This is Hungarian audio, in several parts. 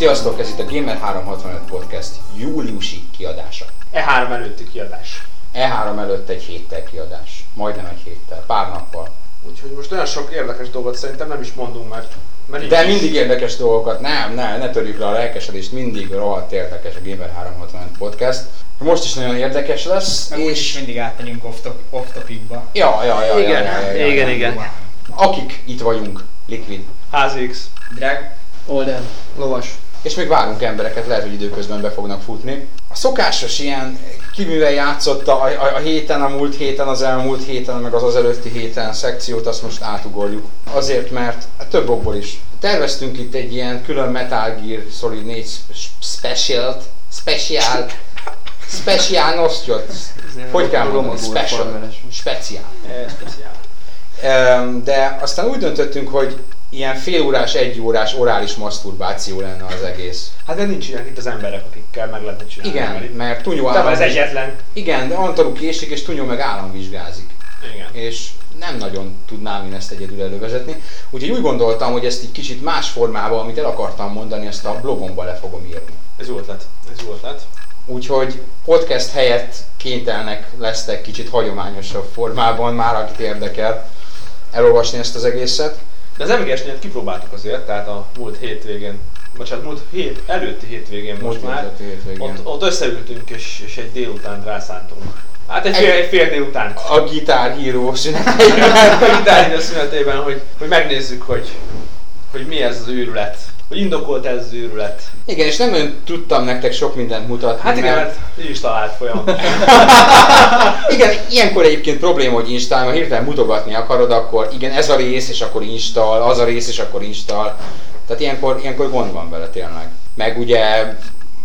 Sziasztok, ez itt a Gamer365 Podcast júliusi kiadása. E3 előtti kiadás. E3 előtt egy héttel kiadás. Majdnem egy héttel, pár nappal. Úgyhogy most olyan sok érdekes dolgot szerintem nem is mondunk, mert... mert De mindig érdekes dolgokat, nem, ne, ne törjük le a lelkesedést, mindig rohadt érdekes a Gamer365 Podcast. Most is nagyon érdekes lesz, Meg és... is mindig átmegyünk off, top, off topicba. Ja, ja, ja, Igen, ja, ja, ja, igen, ja. igen. Akik itt vagyunk, Liquid. HZX. Drag. Olden. Lovas. És még várunk embereket, lehet, hogy időközben be fognak futni. A szokásos ilyen kívülre játszott a, a, a héten, a múlt héten, az elmúlt héten, meg az az előtti héten szekciót, azt most átugorjuk. Azért, mert a több okból is. Terveztünk itt egy ilyen külön Metal Gear Solid 4 special special, special nosztyot. Hogy kell mondani? Special. Special. speciál. Em, De aztán úgy döntöttünk, hogy ilyen fél órás, egy órás orális maszturbáció lenne az egész. Hát de nincs ilyen itt az emberek, akikkel meg lehetne csinálni. Igen, Mert- mert Tunyó állam... az egyetlen. Igen, de Antalú késik, és Tunyó meg államvizsgázik. Igen. És nem nagyon tudnám én ezt egyedül elővezetni. Úgyhogy úgy gondoltam, hogy ezt egy kicsit más formában, amit el akartam mondani, ezt a blogomba le fogom írni. Ez jó ötlet. Ez jó ötlet. Úgyhogy podcast helyett kénytelnek lesztek kicsit hagyományosabb formában, már akit érdekel elolvasni ezt az egészet. De az MGS-nél kipróbáltuk azért, tehát a múlt hétvégén, bocsánat, múlt hét, előtti hétvégén most Múlt már. előtti hétvégén. Ott, ott összeültünk és, és egy délután rászántunk. Hát egy fél, Egy- egy fél délután. A gitárhíró szüneteiben. a gitárhívó szünetében, hogy, hogy megnézzük, hogy, hogy mi ez az őrület. Hogy indokolt ez az őrület. Igen, és nem ön tudtam nektek sok mindent mutatni. Hát igen, mert így is talált folyamatosan. Igen, ilyenkor egyébként probléma, hogy install, ha hirtelen mutogatni akarod, akkor igen, ez a rész, és akkor install, az a rész, és akkor install. Tehát ilyenkor, ilyenkor gond van vele tényleg. Meg ugye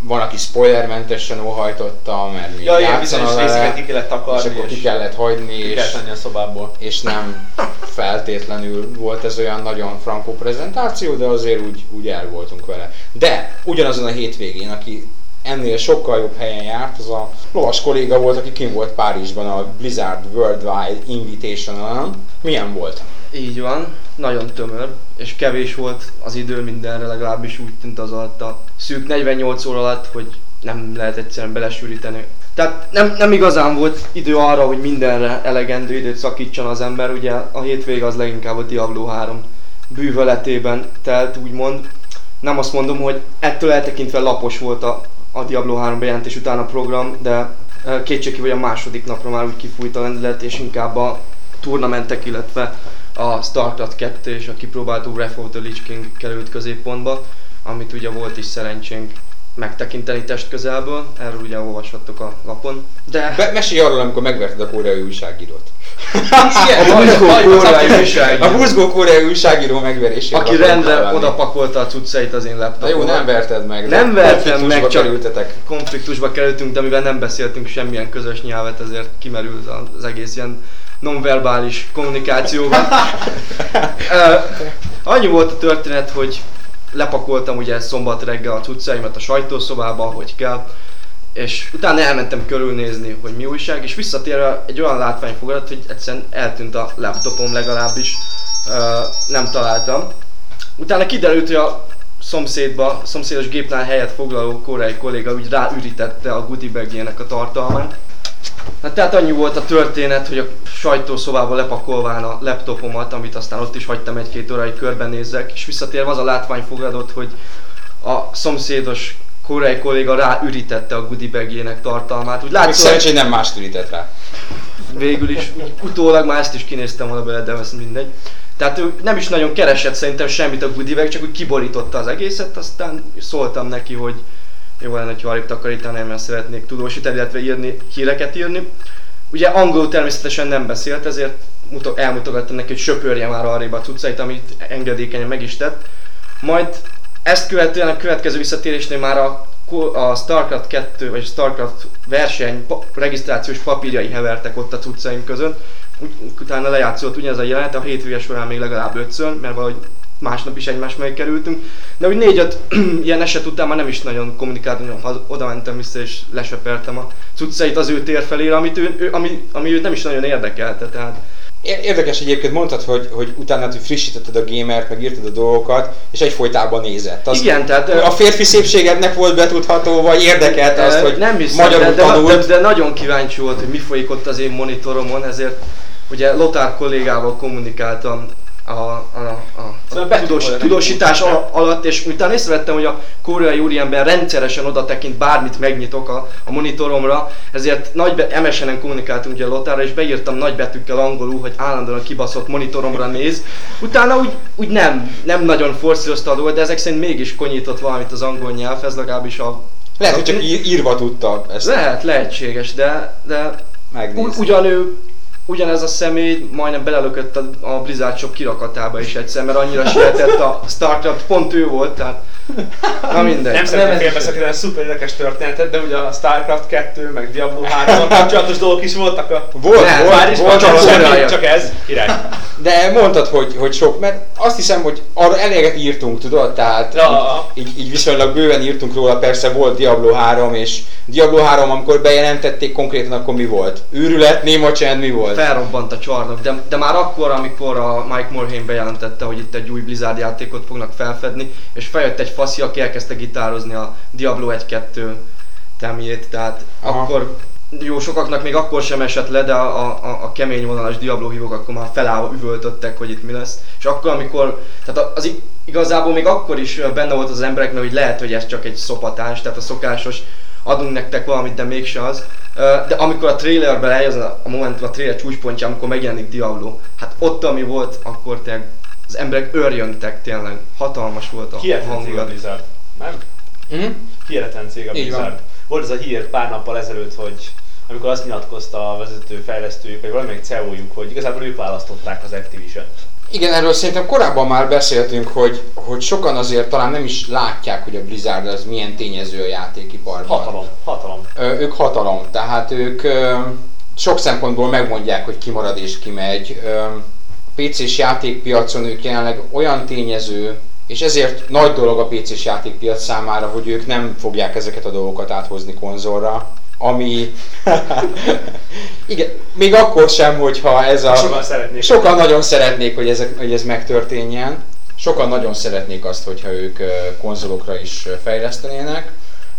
van, aki spoilermentesen óhajtotta, mert még ja, játszana bizonyos részeket ki kellett és takarni, akkor ki és kellett hagyni, ki és, kellett tenni a szobából. és nem feltétlenül volt ez olyan nagyon frankó prezentáció, de azért úgy, úgy el voltunk vele. De ugyanazon a hétvégén, aki ennél sokkal jobb helyen járt, az a lovas kolléga volt, aki kim volt Párizsban a Blizzard Worldwide Invitational. Milyen volt? Így van, nagyon tömör, és kevés volt az idő mindenre, legalábbis úgy tűnt az alatt a szűk 48 óra alatt, hogy nem lehet egyszerűen belesűríteni. Tehát nem, nem igazán volt idő arra, hogy mindenre elegendő időt szakítson az ember, ugye a hétvége az leginkább a Diablo 3 bűvöletében telt, úgymond. Nem azt mondom, hogy ettől eltekintve lapos volt a, a Diablo 3 bejelentés után a program, de eh, kétségkívül, a második napra már úgy kifújt a lendület, és inkább a turnamentek, illetve a StarCraft 2 és a kipróbáltó Wrath of the Lich King került középpontba, amit ugye volt is szerencsénk megtekinteni test közelből, erről ugye olvashattok a lapon. De Be- mesélj arról, amikor megverted a koreai újságírót. Igen, a buzgó koreai újságíró. A buzgó koreai újságíró megverését. aki rendre odapakolta a cuccait az én Na laptopomra. jó, nem verted meg. Nem vertem meg, csak kerültetek. konfliktusba kerültünk, de mivel nem beszéltünk semmilyen közös nyelvet, ezért kimerült az egész ilyen nonverbális kommunikációban. Ö, Annyi volt a történet, hogy lepakoltam ugye szombat reggel a cuccaimat a sajtószobába, hogy kell, és utána elmentem körülnézni, hogy mi újság, és visszatérve egy olyan látvány fogadott, hogy egyszerűen eltűnt a laptopom legalábbis, nem találtam. Utána kiderült, hogy a szomszédba, szomszédos gépnál helyet foglaló koreai kolléga úgy ráürítette a goodie a tartalmát. Hát tehát annyi volt a történet, hogy a sajtószobába lepakolván a laptopomat, amit aztán ott is hagytam egy-két óráig körbenézzek, és visszatérve az a látvány fogadott, hogy a szomszédos koreai kolléga ráürítette a goodie tartalmát. Úgy látszott, szerencsé nem mást ürített rá. végül is, úgy utólag már ezt is kinéztem volna bele, de ez mindegy. Tehát ő nem is nagyon keresett szerintem semmit a goodie csak úgy kiborította az egészet, aztán szóltam neki, hogy jó lenne, ha alig takarítani, mert szeretnék tudósítani, illetve írni, híreket írni. Ugye angolul természetesen nem beszélt, ezért muto- elmutogattam neki, hogy söpörje már arrébb a cuccait, amit engedékenyen meg is tett. Majd ezt követően a következő visszatérésnél már a, a StarCraft 2 vagy StarCraft verseny pa- regisztrációs papírjai hevertek ott a cuccaim között. Utána lejátszott ugyanez a jelenet, a hétvége során még legalább ötször, mert valahogy másnap is egymás mellé kerültünk. De úgy négy-öt ilyen eset után már nem is nagyon kommunikáltam, oda mentem vissza és lesöpertem a cuccait az ő tér felére, amit ő, ő, ami, ami őt nem is nagyon érdekelte. Tehát Ér- Érdekes egyébként mondtad, hogy, hogy utána hogy frissítetted a gamert, meg írtad a dolgokat, és egyfolytában nézett. Az, Igen, tehát, a férfi szépségednek volt betudható, vagy érdekelte azt, hogy nem hiszem, magyarul de, de, tanult. de, de, nagyon kíváncsi volt, hogy mi folyik ott az én monitoromon, ezért ugye Lothar kollégával kommunikáltam a, a, a, a Szóval tudós, betűkolja tudósítás al- alatt, és utána észrevettem, hogy a koreai úriember rendszeresen oda tekint, bármit megnyitok a, a monitoromra, ezért nagy be, MSN-en kommunikáltunk ugye Lothárra, és beírtam nagybetűkkel angolul, hogy állandóan a kibaszott monitoromra néz. Utána úgy, úgy nem, nem nagyon forszírozta a dolgot, de ezek szerint mégis konyított valamit az angol nyelv, ez legalábbis a Lehet, hogy csak ír- írva tudta ezt lehet, lehetséges, de, de megnézni. ugyan ő, ugyanez a személy majdnem belelökött a, Blizzard Shop kirakatába is egyszer, mert annyira sietett a Starcraft, pont ő volt, tehát na mindegy. Nem szeretném félbeszakítani a szuper érdekes történetet, de ugye a Starcraft 2, meg Diablo 3 kapcsolatos dolgok is voltak a... Volt, Nem, volt, is volt, volt, semmi, csak ez, király. de mondtad, hogy, hogy sok, mert azt hiszem, hogy arra eléget írtunk, tudod, tehát Ja. így, így, így viszonylag bőven írtunk róla, persze volt Diablo 3, és Diablo 3, amikor bejelentették konkrétan, akkor mi volt? Őrület, néma csend, mi volt? Felrobbant a csarnok, de, de már akkor, amikor a Mike Morhaime bejelentette, hogy itt egy új Blizzard játékot fognak felfedni, és feljött egy faszi, aki elkezdte gitározni a Diablo 1-2 temjét, tehát Aha. akkor jó, sokaknak még akkor sem esett le, de a, a, a kemény vonalas Diablo hívók akkor már felállva üvöltöttek, hogy itt mi lesz. És akkor, amikor, tehát az ig- igazából még akkor is benne volt az embereknek, hogy lehet, hogy ez csak egy szopatás, tehát a szokásos adunk nektek valamit, de mégse az. De amikor a trailerben eljön a a momentum, a trailer csúcspontja, amikor megjelenik Diablo, hát ott ami volt, akkor tényleg az emberek örjöntek tényleg. Hatalmas volt a Hihetetlen cég a hangulat. Blizzard. Nem? Mhm. Hihetetlen cég a. Blizzard. Volt ez a hír pár nappal ezelőtt, hogy amikor azt nyilatkozta a vezető fejlesztőjük, vagy valamelyik CEO-juk, hogy igazából ők választották az Activision. Igen, erről szerintem korábban már beszéltünk, hogy, hogy sokan azért talán nem is látják, hogy a Blizzard az milyen tényező a játékiparban. Hatalom, hatalom. Ö, ők hatalom, tehát ők ö, sok szempontból megmondják, hogy ki marad és ki megy. Ö, PC-s játékpiacon ők jelenleg olyan tényező, és ezért nagy dolog a PC-s játékpiac számára, hogy ők nem fogják ezeket a dolgokat áthozni konzolra, ami... Igen, még akkor sem, hogyha ez a... Sokan szeretnék. Sokan nagyon szeretnék, hogy, ezek, hogy ez megtörténjen. Sokan nagyon szeretnék azt, hogyha ők konzolokra is fejlesztenének.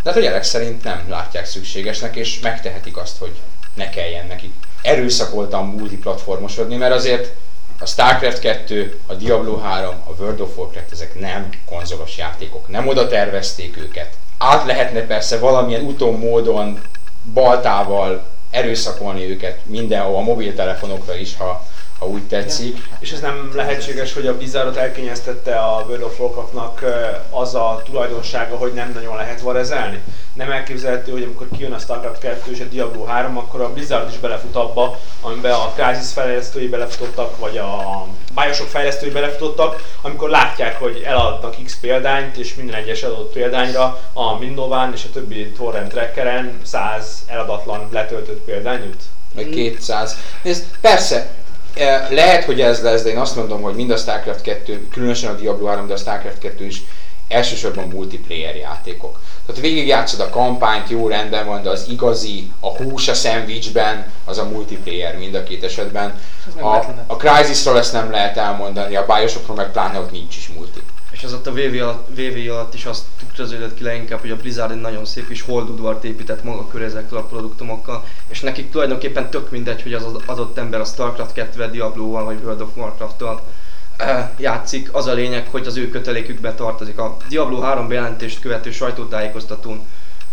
De hát a gyerek szerint nem látják szükségesnek, és megtehetik azt, hogy ne kelljen nekik erőszakoltan multiplatformosodni, mert azért a StarCraft 2, a Diablo 3, a World of Warcraft, ezek nem konzolos játékok, nem oda tervezték őket. Át lehetne persze valamilyen úton, módon, baltával erőszakolni őket mindenhol, a mobiltelefonokra is, ha, ha úgy tetszik. És ez nem lehetséges, hogy a Blizzardot elkényeztette a World of Warcraftnak az a tulajdonsága, hogy nem nagyon lehet varezelni? Nem elképzelhető, hogy amikor kijön a Starcraft 2 és a Diablo 3, akkor a Blizzard is belefut abba, amiben a Crysis fejlesztői belefutottak, vagy a Bioshock fejlesztői belefutottak, amikor látják, hogy eladnak X példányt, és minden egyes adott példányra a Windows-án és a többi torrent trackeren 100 eladatlan letöltött példány jut. Vagy 200. Nézd, persze, eh, lehet, hogy ez lesz, de én azt mondom, hogy mind a StarCraft 2, különösen a Diablo 3, de a StarCraft 2 is elsősorban multiplayer játékok. Tehát végigjátszod a kampányt, jó rendben van, de az igazi, a hús a szendvicsben, az a multiplayer mind a két esetben. A, a Crysis-ról ezt nem lehet elmondani, a Bioshockról meg pláne ott nincs is multi. És az ott a VV alatt, VV alatt is azt tükröződött ki leginkább, hogy a Blizzard egy nagyon szép kis holdudvart épített maga köré ezekkel a produktumokkal, és nekik tulajdonképpen tök mindegy, hogy az az adott ember a Starcraft 2 Diablo-val vagy World of Warcraft-tal játszik, az a lényeg, hogy az ő kötelékükbe tartozik. A Diablo 3 bejelentést követő sajtótájékoztatón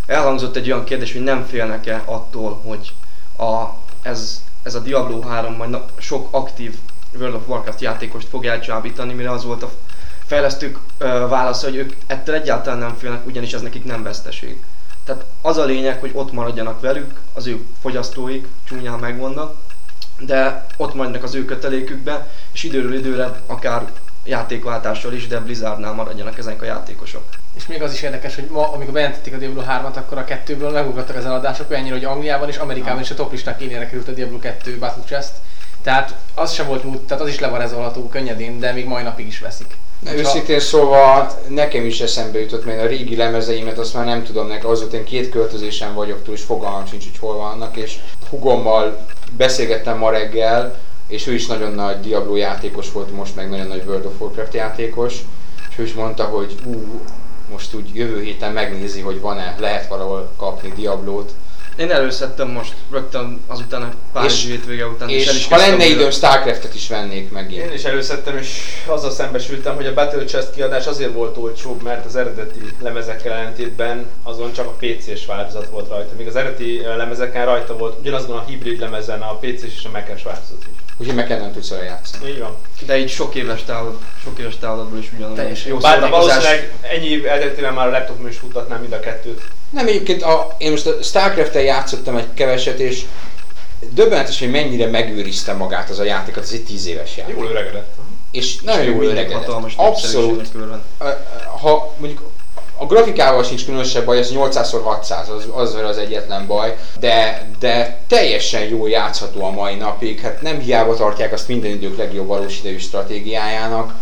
elhangzott egy olyan kérdés, hogy nem félnek-e attól, hogy a, ez, ez a Diablo 3 majd sok aktív World of Warcraft játékost fog elcsábítani, mire az volt a fejlesztők ö, válasza, hogy ők ettől egyáltalán nem félnek, ugyanis ez nekik nem veszteség. Tehát az a lényeg, hogy ott maradjanak velük, az ő fogyasztóik, csúnyán megmondva, de ott maradnak az ő kötelékükbe, és időről időre akár játékváltással is, de Blizzardnál maradjanak ezek a játékosok. És még az is érdekes, hogy ma, amikor bejelentették a Diablo 3-at, akkor a kettőből megugrottak az eladások olyannyira, hogy Angliában és Amerikában is a top listák élére került a Diablo 2 Battle Chest. Tehát az sem volt múlt, tehát az is levarezolható könnyedén, de még mai napig is veszik. Na, Őszintén szóval nekem is eszembe jutott, mert a régi lemezeimet azt már nem tudom nek, azóta én két költözésen vagyok túl, és fogalmam sincs, hogy hol vannak, és hugommal beszélgettem ma reggel, és ő is nagyon nagy Diablo játékos volt, most meg nagyon nagy World of Warcraft játékos, és ő is mondta, hogy ú, most úgy jövő héten megnézi, hogy van-e, lehet valahol kapni Diablót, Én előszedtem most rögtön azután a Párizsi És- hétvége után. el is és ha lenne időm, Starcraftet is vennék megint. Én is előszedtem, és azzal szembesültem, hogy a Battle Chest kiadás azért volt olcsóbb, mert az eredeti lemezekkel ellentétben azon csak a PC-s változat volt rajta. Míg az eredeti lemezeken rajta volt ugyanazon a hibrid lemezen a PC-s és a Mac-es változat is. Úgyhogy meg nem tudsz vele játszani. Így van. De így sok éves távol, sok éves távolatból is ugyanúgy. Teljesen. Jó Bár valószínűleg ennyi év elteltével már a laptopon is futtatnám mind a kettőt. Nem, egyébként a, én most a Starcraft-tel játszottam egy keveset, és döbbenetes, hogy mennyire megőrizte magát az a játék, az egy 10 éves játék. Jól öregedett. És nagyon jól öregedett. hatalmas Abszolút. Ha mondjuk a grafikával sincs különösebb baj, az 800x600, az, az az egyetlen baj, de, de teljesen jól játszható a mai napig, hát nem hiába tartják azt minden idők legjobb valós idejű stratégiájának.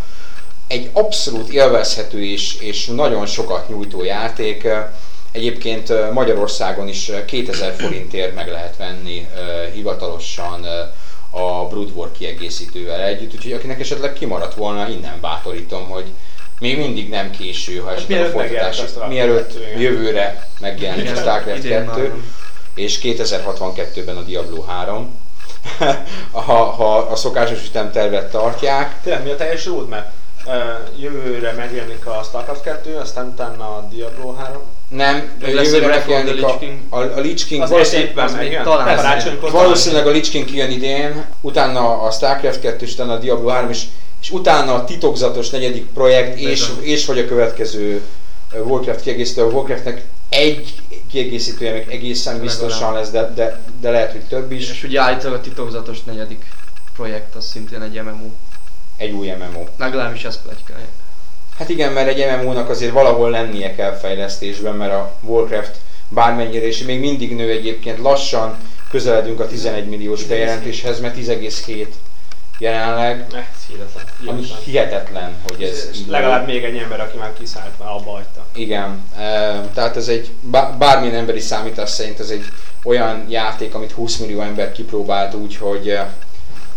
Egy abszolút élvezhető és, és nagyon sokat nyújtó játék. Egyébként Magyarországon is ö, 2000 forintért meg lehet venni hivatalosan a Brood War kiegészítővel együtt, úgyhogy akinek esetleg kimaradt volna, innen bátorítom, hogy még mindig nem késő, ha esetleg a mielőtt megjelent folytatás, a Starcraft mielőtt 2, igen. jövőre megjelenik a Starcraft idén már 2, van. és 2062-ben a Diablo 3. ha, ha a szokásos ütemtervet tartják, Tényleg mi a teljes roadmap? Jövőre megjelenik a Starcraft 2, aztán utána a Diablo 3. nem, lesz jövőre megjelenik a, a, a Lich King Az valószínűleg, az még talán valószínűleg a Lich King kijön idén, utána a Starcraft 2, és utána a Diablo 3, és, és utána a titokzatos negyedik projekt, és, Bizony. és vagy a következő Warcraft kiegészítő. A Warcraftnek egy kiegészítője még egészen biztosan lesz, de, de, de lehet, hogy több is. És ugye állítólag a titokzatos negyedik projekt, az szintén egy MMO. Egy új MMO. Legalábbis ezt plegykálják. Hát igen, mert egy MMO-nak azért valahol lennie kell fejlesztésben, mert a Warcraft bármennyire, és még mindig nő egyébként lassan, közeledünk a 11 milliós bejelentéshez, mert 10,7 jelenleg, ez hihetetlen. ami hihetetlen. hogy ez És legalább még egy ember, aki már kiszállt, már abba hagyta. Igen, tehát ez egy, bá- bármilyen emberi számítás szerint ez egy olyan játék, amit 20 millió ember kipróbált úgy, hogy,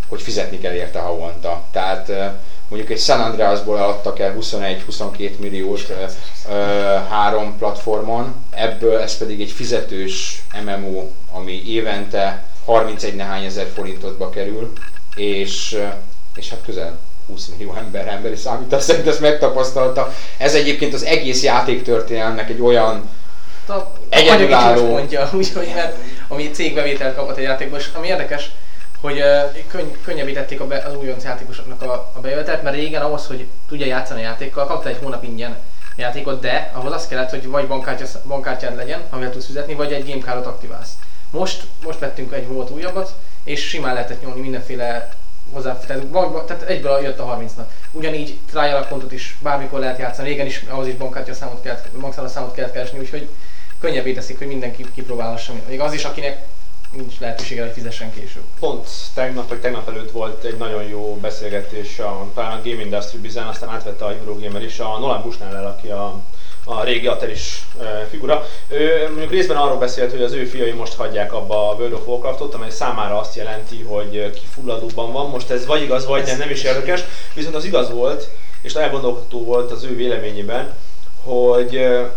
hogy fizetni kell érte havonta. Tehát eh, mondjuk egy San Andreasból adtak el 21-22 milliót három platformon, ebből ez pedig egy fizetős MMO, ami évente 31 nehány ezer forintotba kerül, és, eh, és hát közel 20 millió ember emberi számítás szerint ezt megtapasztalta. Ez egyébként az egész játéktörténelmnek egy olyan A, a Egyedülálló. pontja, úgyhogy mert ami cégbevételt kapott egy játékból, és ami érdekes, hogy uh, könny- könnyebbítették a be, az újonc játékosoknak a, a bejövetelt, mert régen ahhoz, hogy tudja játszani a játékkal, kapta egy hónap ingyen játékot, de ahhoz az kellett, hogy vagy bankkártya, bankkártyád legyen, amivel tudsz fizetni, vagy egy gamecardot aktiválsz. Most, most vettünk egy volt újabbat, és simán lehetett nyomni mindenféle hozzáférhető, vagy, vagy- tehát egyből jött a 30-nak. Ugyanígy trial accountot is bármikor lehet játszani, régen is ahhoz is bankkártya számot kellett, bankkártya számot kellett keresni, úgyhogy könnyebbé teszik, hogy mindenki kipróbálhassa. Még az is, akinek nincs lehetősége, hogy fizessen később. Pont tegnap vagy tegnap előtt volt egy nagyon jó beszélgetés a, talán a Game Industry Bizen, aztán átvette a Eurogamer is, a Nolan Bushnell, aki a, a régi Ateris e, figura. Ő mondjuk részben arról beszélt, hogy az ő fiai most hagyják abba a World of Warcraftot, amely számára azt jelenti, hogy kifulladóban van. Most ez vagy igaz, vagy nem, nem is érdekes. Viszont az igaz volt, és elgondolkodó volt az ő véleményében, hogy e,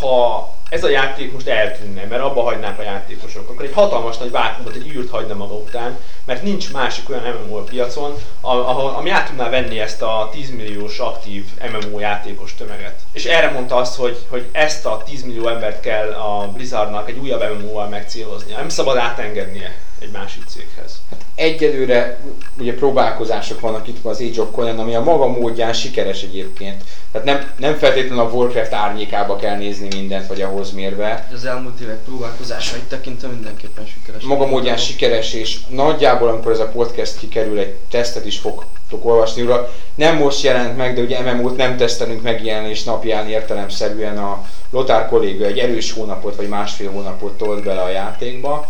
ha ez a játék most eltűnne, mert abba hagynák a játékosok, akkor egy hatalmas nagy vákumot, egy űrt hagyna maga után, mert nincs másik olyan MMO piacon, ahol, ami át tudná venni ezt a 10 milliós aktív MMO játékos tömeget. És erre mondta azt, hogy, hogy ezt a 10 millió embert kell a Blizzardnak egy újabb MMO-val megcéloznia. Nem szabad átengednie egy másik céghez. Hát egyelőre ugye próbálkozások vannak itt az Age of Conan, ami a maga módján sikeres egyébként. Tehát nem, nem feltétlenül a Warcraft árnyékába kell nézni mindent, vagy ahhoz mérve. Az elmúlt évek próbálkozásait tekintve mindenképpen sikeres. Maga módján sikeres, és nagyjából amikor ez a podcast kikerül, egy tesztet is fogtok olvasni róla. Nem most jelent meg, de ugye MMO-t nem tesztelünk megjelenés napján értelemszerűen a Lotár kolléga egy erős hónapot vagy másfél hónapot tolt bele a játékba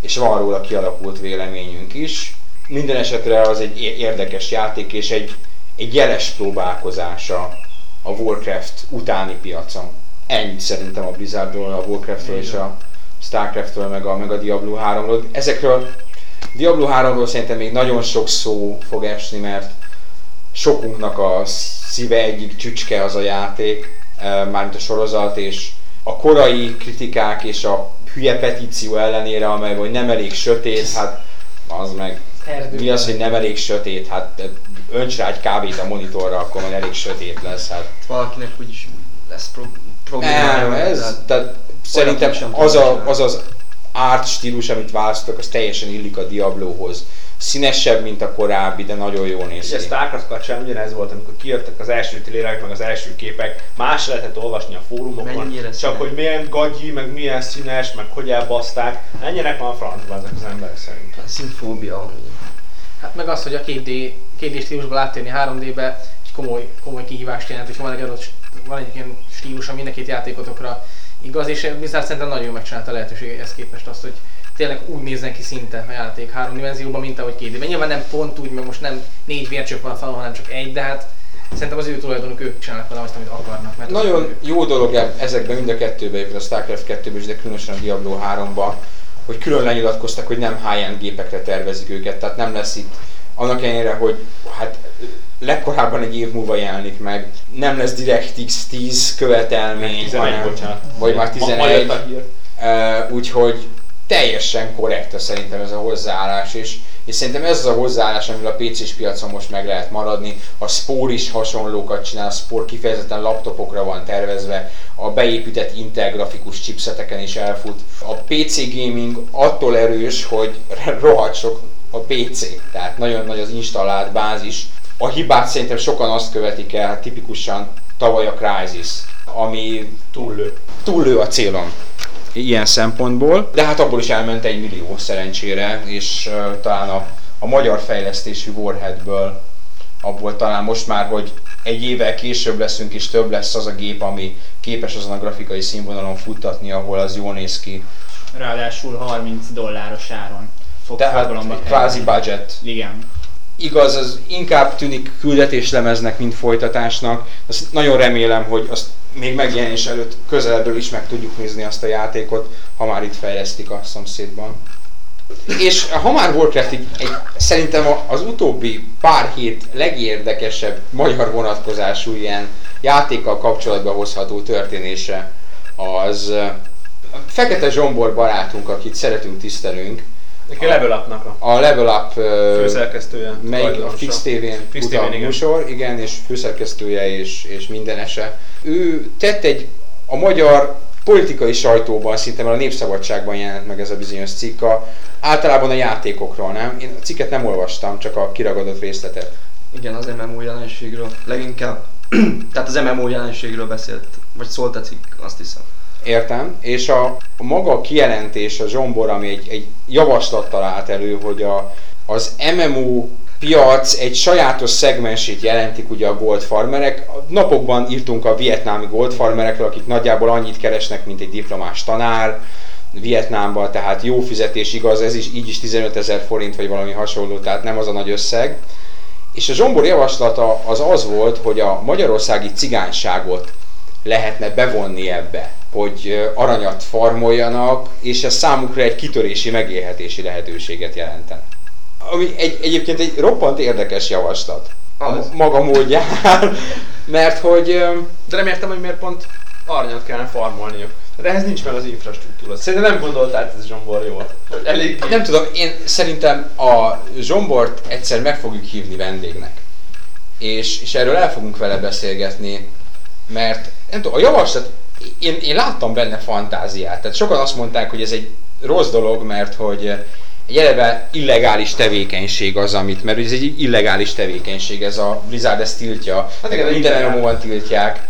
és van róla kialakult véleményünk is. Minden esetre az egy érdekes játék, és egy, egy jeles próbálkozása a Warcraft utáni piacon. Ennyit szerintem a Blizzardról, a Warcraftról és a Starcraftről, meg a, meg a Diablo 3-ról. Ezekről Diablo 3-ról szerintem még nagyon sok szó fog esni, mert sokunknak a szíve egyik csücske az a játék, eh, mármint a sorozat, és a korai kritikák és a hülye petíció ellenére, amely hogy nem elég sötét, hát az meg Erdőben. mi az, hogy nem elég sötét, hát önts rá egy kávét a monitorra, akkor majd elég sötét lesz. Hát. Valakinek úgyis lesz pro- problémája. Nem, ez, tehát szerintem az, a, az az art stílus, amit választottak, az teljesen illik a Diablohoz színesebb, mint a korábbi, de nagyon jó néz ki. a Starcraft kapcsán ugyanez volt, amikor kijöttek az első trailerek, meg az első képek, más lehetett olvasni a fórumokon, Mennyire csak színes. hogy milyen gagyi, meg milyen színes, meg hogy elbaszták, ennyire van a francba ezek az emberek szerint. A színfóbia. Hát meg az, hogy a 2D, 2D stílusból áttérni 3D-be egy komoly, komoly kihívást jelent, és van egy adott, van egy ilyen stílus, ami két játékotokra igaz, és Blizzard szerintem nagyon megcsinálta a lehetőséghez képest azt, hogy tényleg úgy nézzen ki szinte a játék három dimenzióban, mint ahogy két d Nyilván nem pont úgy, mert most nem négy vércsök van a falon, hanem csak egy, de hát Szerintem az ő tulajdonuk, ők csinálnak vele azt, amit akarnak. Mert Nagyon jó dolog ezekben mind a kettőben, a Starcraft 2-ben de különösen a Diablo 3-ban, hogy külön lenyilatkoztak, hogy nem high-end gépekre tervezik őket, tehát nem lesz itt annak ellenére, hogy hát legkorábban egy év múlva jelenik meg, nem lesz DirectX 10 követelmény, 11, hanem, bocsánat. vagy már 11, uh, úgyhogy teljesen korrekt szerintem ez a hozzáállás, és, és szerintem ez az a hozzáállás, amivel a PC-s piacon most meg lehet maradni. A Spore is hasonlókat csinál, a Spore kifejezetten laptopokra van tervezve, a beépített Intel grafikus chipseteken is elfut. A PC gaming attól erős, hogy rohadt sok a PC, tehát nagyon nagy az installált bázis. A hibát szerintem sokan azt követik el, hát tipikusan tavaly a Crysis, ami túllő, túllő a célon ilyen szempontból, de hát abból is elment egy millió szerencsére, és uh, talán a, a magyar fejlesztésű Warheadből abból talán most már, hogy egy évvel később leszünk és több lesz az a gép, ami képes azon a grafikai színvonalon futtatni, ahol az jól néz ki. Ráadásul 30 dolláros áron fog Tehát kvázi budget. Igen. Igaz, az inkább tűnik küldetéslemeznek, mint folytatásnak. Azt nagyon remélem, hogy azt még megjelenés előtt közelből is meg tudjuk nézni azt a játékot, ha már itt fejlesztik a szomszédban. És ha már Warcraft egy, egy, szerintem az utóbbi pár hét legérdekesebb magyar vonatkozású ilyen játékkal kapcsolatba hozható történése az Fekete Zsombor barátunk, akit szeretünk, tisztelünk, a Level Up-nak a, a Level Up főszerkesztője. Melyik a Fix TV-n Fix igen. műsor, igen, és főszerkesztője és, és mindenese. Ő tett egy a magyar politikai sajtóban, szinte már a Népszabadságban jelent meg ez a bizonyos cikk, a, általában a játékokról, nem? Én a cikket nem olvastam, csak a kiragadott részletet. Igen, az MMO jelenségről, leginkább, tehát az MMO jelenségről beszélt, vagy szólt a cikk, azt hiszem. Értem, és a, a maga kijelentés, a Zsombor, ami egy, egy javaslattal állt elő, hogy a, az MMO piac egy sajátos szegmensét jelentik ugye a gold farmerek. Napokban írtunk a vietnámi gold farmerekről, akik nagyjából annyit keresnek, mint egy diplomás tanár Vietnámban, tehát jó fizetés igaz, ez is így is 15 ezer forint vagy valami hasonló, tehát nem az a nagy összeg. És a Zsombor javaslata az az volt, hogy a magyarországi cigányságot lehetne bevonni ebbe hogy aranyat farmoljanak, és ez számukra egy kitörési, megélhetési lehetőséget jelenten. Ami egy, egyébként egy roppant érdekes javaslat. A maga módján, mert hogy... De nem értem, hogy miért pont aranyat kellene farmolniuk. De ehhez nincs meg az infrastruktúra. Szerintem nem gondoltál ez Zsombor jól. Hogy elég Nem tudom, én szerintem a Zsombort egyszer meg fogjuk hívni vendégnek. És, és erről el fogunk vele beszélgetni, mert nem tudom, a javaslat, én, én láttam benne fantáziát. Tehát sokan azt mondták, hogy ez egy rossz dolog, mert hogy egy eleve illegális tevékenység az, amit, mert ez egy illegális tevékenység, ez a Blizzard ezt tiltja, hát igen, minden. MMO-ban tiltják,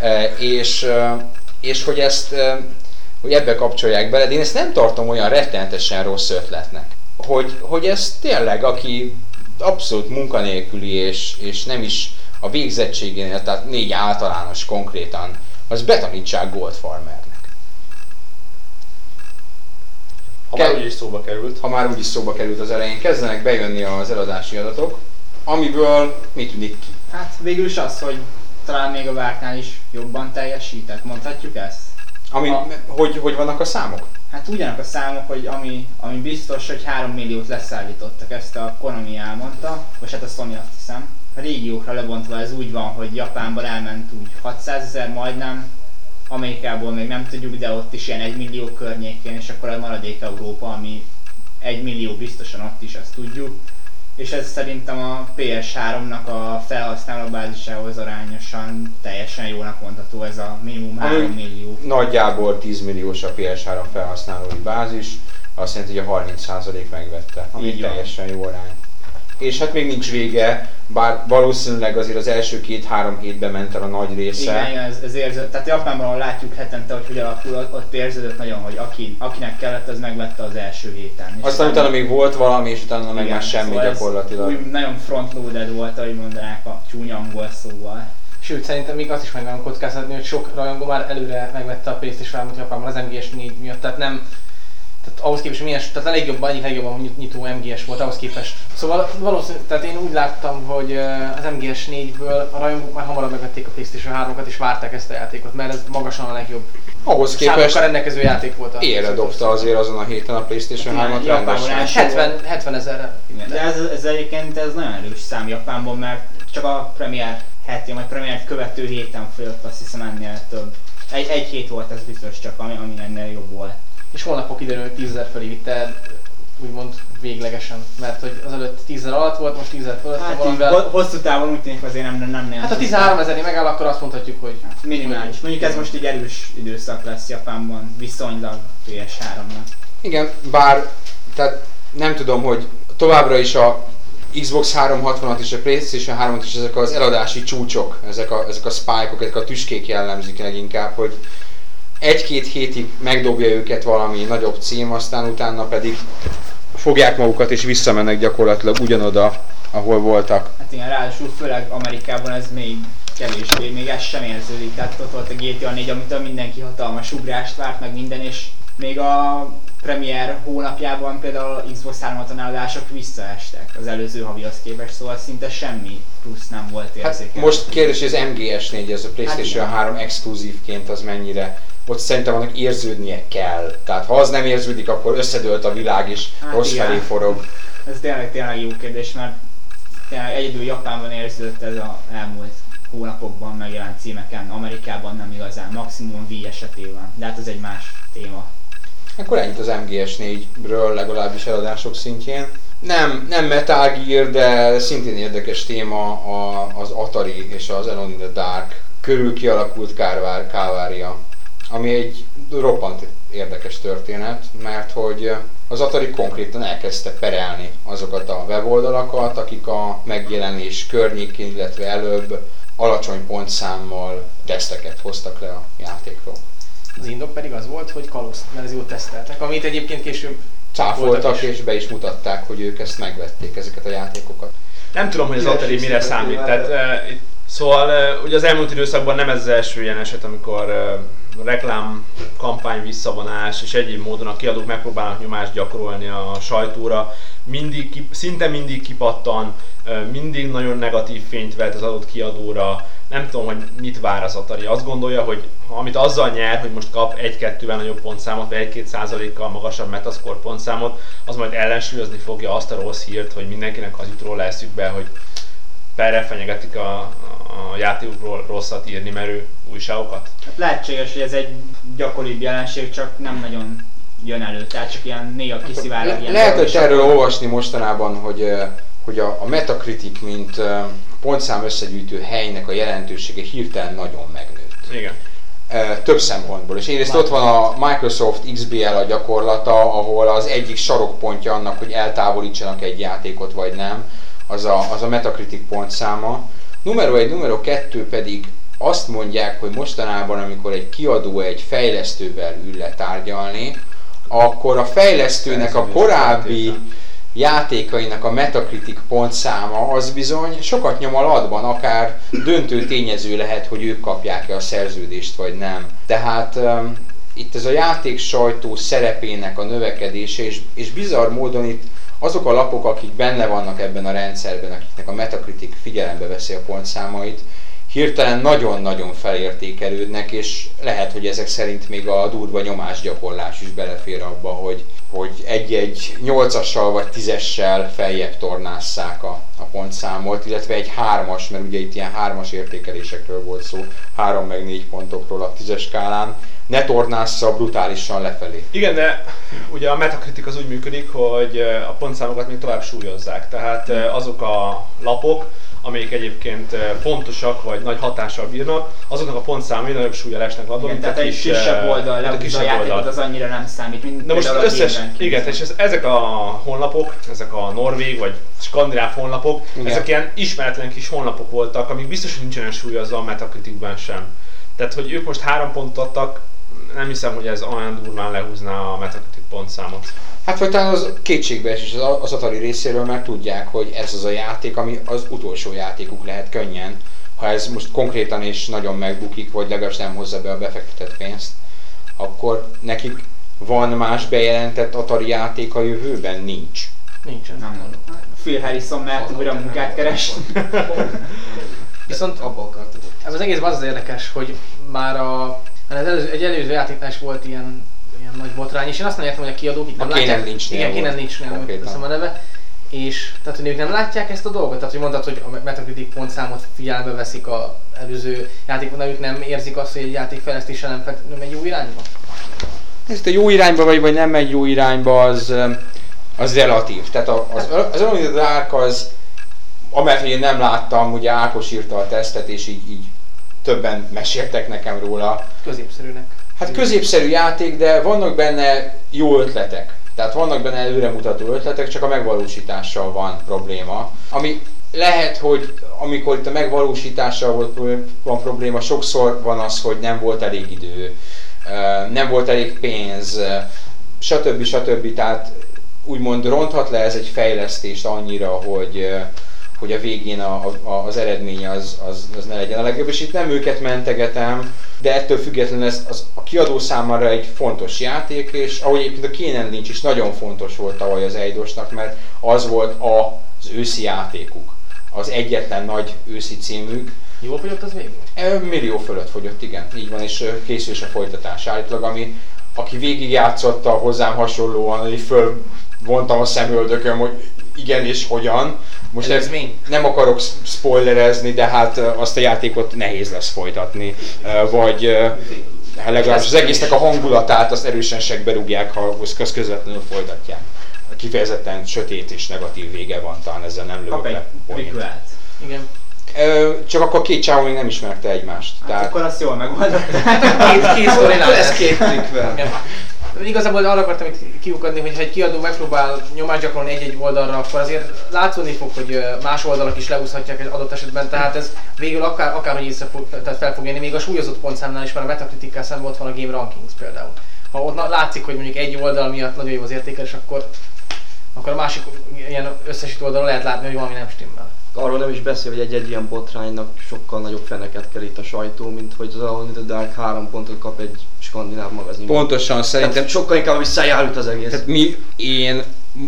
E, és, e, és hogy ezt, hogy ebbe kapcsolják bele, de én ezt nem tartom olyan rettenetesen rossz ötletnek. Hogy, hogy ez tényleg, aki abszolút munkanélküli, és, és nem is a végzettségénél, tehát négy általános konkrétan, az betanítsák Gold Farmernek. Ha már úgyis szóba került. Ha már úgyis szóba került az elején, kezdenek bejönni az eladási adatok, amiből mit tűnik ki? Hát végül is az, hogy talán még a vártnál is jobban teljesített, mondhatjuk ezt? Ami, A- hogy, hogy vannak a számok? Hát ugyanak a számok, hogy ami, ami biztos, hogy 3 milliót leszállítottak, ezt a Konami elmondta, vagy hát a Sony azt hiszem. Régiókra lebontva ez úgy van, hogy Japánban elment úgy 600 ezer majdnem, Amerikából még nem tudjuk, de ott is ilyen 1 millió környékén, és akkor a maradék Európa, ami 1 millió biztosan ott is, azt tudjuk. És ez szerintem a PS3-nak a felhasználó bázisához arányosan teljesen jónak mondható ez a minimum 3 millió. Nagyjából 10 milliós a PS3 felhasználói bázis, azt jelenti, hogy a 30% megvette, ami Így teljesen jó arány. És hát még nincs vége, bár valószínűleg azért az első két-három hétben ment el a nagy része. Igen, igen, ez, ez érző. Tehát Japánban, látjuk hetente, hogy hogy alakul, ott érződött nagyon, hogy aki, akinek kellett, az megvette az első héten. És Aztán utána még volt valami, és utána meg igen, már semmi szóval gyakorlatilag. Úgy, nagyon frontloaded volt, ahogy mondanák a csúnya angol szóval. Sőt, szerintem még azt is meg nagyon kockáztatni, hogy sok rajongó már előre megvette a PlayStation 3-ot Japánban az MGS4 miatt, tehát nem tehát ahhoz képest milyen, tehát a legjobban, egyik legjobban nyit- nyitó MGS volt ahhoz képest. Szóval valószínűleg, tehát én úgy láttam, hogy eh, az MGS 4-ből a rajongók már hamarabb megvették a PlayStation 3-at és várták ezt a játékot, mert ez magasan a legjobb Ahhoz képest rendelkező játék volt. élre dobta azért azon a héten a Playstation Hát 3-at rendesen. első- 70, 70 ezerre. De ez, ez egyébként ez nagyon erős szám Japánban, mert csak a premier heti, vagy premier követő héten folyott azt hiszem ennél több. Egy, egy hét volt ez biztos csak, ami, ami ennél jobb volt. És holnap fog kiderülni, hogy 10 ezer fölé vitte, úgymond véglegesen. Mert hogy az előtt 10 ezer alatt volt, most 10 ezer fölött Hát valamivel. ho- hosszú távon úgy tűnik azért nem, nem, nem Hát a 13 ezernél megáll, akkor azt mondhatjuk, hogy Minimális. Mondjuk ez most egy erős időszak lesz Japánban, viszonylag PS3-nak. Igen, bár tehát nem tudom, hogy továbbra is a Xbox 360-at és a Playstation 3-at is ezek az eladási csúcsok, ezek a, ezek a spike-ok, ezek a tüskék jellemzik leginkább, hogy egy-két hétig megdobja őket valami nagyobb cím, aztán utána pedig fogják magukat és visszamennek gyakorlatilag ugyanoda, ahol voltak. Hát igen, ráadásul főleg Amerikában ez még kevésbé, még ez sem érződik. Tehát ott volt a GTA 4, amitől mindenki hatalmas ugrást várt, meg minden, és még a premier hónapjában például Xbox 360 eladások visszaestek az előző havihoz képest, szóval szinte semmi plusz nem volt Hát érzékelhető. most kérdés, hogy az MGS4, ez a PlayStation Hát igen. 3 exkluzívként az mennyire ott szerintem annak érződnie kell. Tehát ha az nem érződik, akkor összedőlt a világ és Hát rossz igen. felé forog. Ez tényleg, tényleg jó kérdés, mert tényleg egyedül Japánban érződött ez a elmúlt hónapokban megjelent címeken, Amerikában nem igazán, maximum Wii esetében, de hát ez egy más téma. Akkor ennyit az MGS4-ről, legalábbis eladások szintjén. Nem, nem Metal Gear, de szintén érdekes téma a, az Atari és az Alone in the Dark körül kialakult kárvár, kávária, ami egy roppant érdekes történet, mert hogy az Atari konkrétan elkezdte perelni azokat a weboldalakat, akik a megjelenés környékén, illetve előbb alacsony pontszámmal teszteket hoztak le a játékról. az indok pedig az volt, hogy kalóz verziót teszteltek, amit egyébként később cáfoltak és be is mutatták, hogy ők ezt megvették, ezeket a játékokat. Nem tudom, hogy az Atari mire számít. Tehát, uh, itt, szóval ugye az elmúlt időszakban nem ez az első ilyen eset, amikor reklám, kampány visszavonás és egyéb módon a kiadók megpróbálnak nyomást gyakorolni a sajtóra. Mindig, szinte mindig kipattan, mindig nagyon negatív fényt vet az adott kiadóra. Nem tudom, hogy mit vár az Atari. Azt gondolja, hogy amit azzal nyer, hogy most kap 1-2-vel nagyobb pontszámot, vagy 1-2 százalékkal magasabb metascore pontszámot, az majd ellensúlyozni fogja azt a rossz hírt, hogy mindenkinek az jut róla eszükbe, hogy perre fenyegetik a, a játékokról rosszat írni merő újságokat? Lehetséges, hogy ez egy gyakoribb jelenség, csak nem nagyon jön elő, tehát csak ilyen néha kiszivárog Le- ilyen dolog, és erről olvasni mostanában, hogy, hogy a, a Metacritic, mint pontszám összegyűjtő helynek a jelentősége hirtelen nagyon megnőtt. Igen. Több szempontból. És egyrészt ott van a Microsoft XBL a gyakorlata, ahol az egyik sarokpontja annak, hogy eltávolítsanak egy játékot vagy nem, az a, az a Metacritic pontszáma. Numero egy, numero kettő pedig azt mondják, hogy mostanában, amikor egy kiadó egy fejlesztővel ül le tárgyalni, akkor a fejlesztőnek a korábbi játékainak a Metacritic pontszáma az bizony sokat nyom alatban, akár döntő tényező lehet, hogy ők kapják-e a szerződést vagy nem. Tehát um, itt ez a játék sajtó szerepének a növekedése, és, és bizarr módon itt azok a lapok, akik benne vannak ebben a rendszerben, akiknek a Metacritic figyelembe veszi a pontszámait, hirtelen nagyon-nagyon felértékelődnek, és lehet, hogy ezek szerint még a durva nyomásgyakorlás is belefér abba, hogy, hogy egy-egy nyolcassal vagy tízessel feljebb tornásszák a, a pontszámot, illetve egy hármas, mert ugye itt ilyen hármas értékelésekről volt szó, három meg négy pontokról a tízes skálán, ne tornásza brutálisan lefelé. Igen, de ugye a Metacritic az úgy működik, hogy eh, a pontszámokat még tovább súlyozzák. Tehát eh, azok a lapok, amelyik egyébként eh, fontosak vagy nagy hatással bírnak, azoknak a pontszámai nagyobb súlya esnek ladba, Igen, mint tehát a egy kis, kisebb eh, oldal mint a a kisebb játékot, oldal. az annyira nem számít, mint Na most az a összes, igen, és ez, ezek a honlapok, ezek a norvég vagy skandináv honlapok, Igen. ezek ilyen ismeretlen kis honlapok voltak, amik biztos, hogy nincsenek súlyozva a Metacriticben sem. Tehát, hogy ők most három pontot adtak, nem hiszem, hogy ez olyan durván lehúzná a Metacritic pontszámot. Hát vagy talán az kétségbeesés az, az Atari részéről, mert tudják, hogy ez az a játék, ami az utolsó játékuk lehet könnyen, ha ez most konkrétan és nagyon megbukik, vagy legalábbis nem hozza be a befektetett pénzt, akkor nekik van más bejelentett Atari játék a jövőben? Nincs. Nincsen. Nem mondom. Phil Harrison mert újra munkát keres. Viszont Abba ebben az egészben az az érdekes, hogy már a, hát az előző, egy előző játéknál is volt ilyen, ilyen nagy botrány, és én azt nem értem, hogy a kiadók itt nem A látják. Lynchnél Igen, Kane Lynchnél nem teszem a neve. És tehát, hogy ők nem látják ezt a dolgot? Tehát, hogy mondtad, hogy a Metacritic pontszámot figyelembe veszik a előző játékon, ők nem érzik azt, hogy egy játék fejlesztése nem, nem egy jó irányba? Ez a jó irányba vagy, vagy nem megy jó irányba, az, az relatív. Tehát az, az Alone in the Dark az, amelyet én nem láttam, ugye Ákos írta a tesztet, és így, így többen meséltek nekem róla. Középszerűnek. Hát középszerű játék, de vannak benne jó ötletek. Tehát vannak benne előremutató ötletek, csak a megvalósítással van probléma. Ami lehet, hogy amikor itt a megvalósítással volt, van probléma, sokszor van az, hogy nem volt elég idő, nem volt elég pénz, stb. stb. Tehát úgymond ronthat le ez egy fejlesztést annyira, hogy, hogy a végén a, a, az eredmény az, az, az ne legyen a legjobb. És itt nem őket mentegetem, de ettől függetlenül ez az, a kiadó számára egy fontos játék, és ahogy egyébként a Kénen Lynch is nagyon fontos volt tavaly az Eidosnak, mert az volt a, az őszi játékuk. Az egyetlen nagy őszi címük. Jól fogyott az végül? Ö, Millió fölött fogyott, igen, így van, és készül is a folytatás állítólag, ami aki végigjátszotta hozzám hasonlóan, hogy fölvontam a szemöldököm, hogy igen és hogyan. Most ez Előzmény? nem akarok spoilerezni, de hát azt a játékot nehéz lesz folytatni, vagy hát legalábbis az egésznek a hangulatát azt erősen segbe rúgják, ha azt közvetlenül folytatják. Kifejezetten sötét és negatív vége van, talán ezzel nem lövök le. Igen. Ö, Csak akkor két csávó még nem ismerte egymást. Hát Tehát akkor azt jól megoldották. Két, két sztorínál Ez két trikvel. Igazából arra akartam itt kiukadni, hogy ha egy kiadó megpróbál nyomást gyakorolni egy-egy oldalra, akkor azért látszódni fog, hogy más oldalak is leúszhatják egy adott esetben, tehát ez végül akár, akárhogy észre fog, tehát fel fog jönni, még a súlyozott pontszámnál is, mert a Metacritic-kel szemben ott van a Game Rankings például. Ha ott látszik, hogy mondjuk egy oldal miatt nagyon jó az értékelés, akkor, akkor a másik ilyen összesítő oldalon lehet látni, hogy valami nem stimmel. Arról nem is beszél, hogy egy-egy ilyen botránynak sokkal nagyobb feneket itt a sajtó, mint hogy az Alone in the Dark három pontot kap egy skandináv magazin. pontosan szerintem Tehát sokkal inkább visszajárult az egész. Tehát mi, én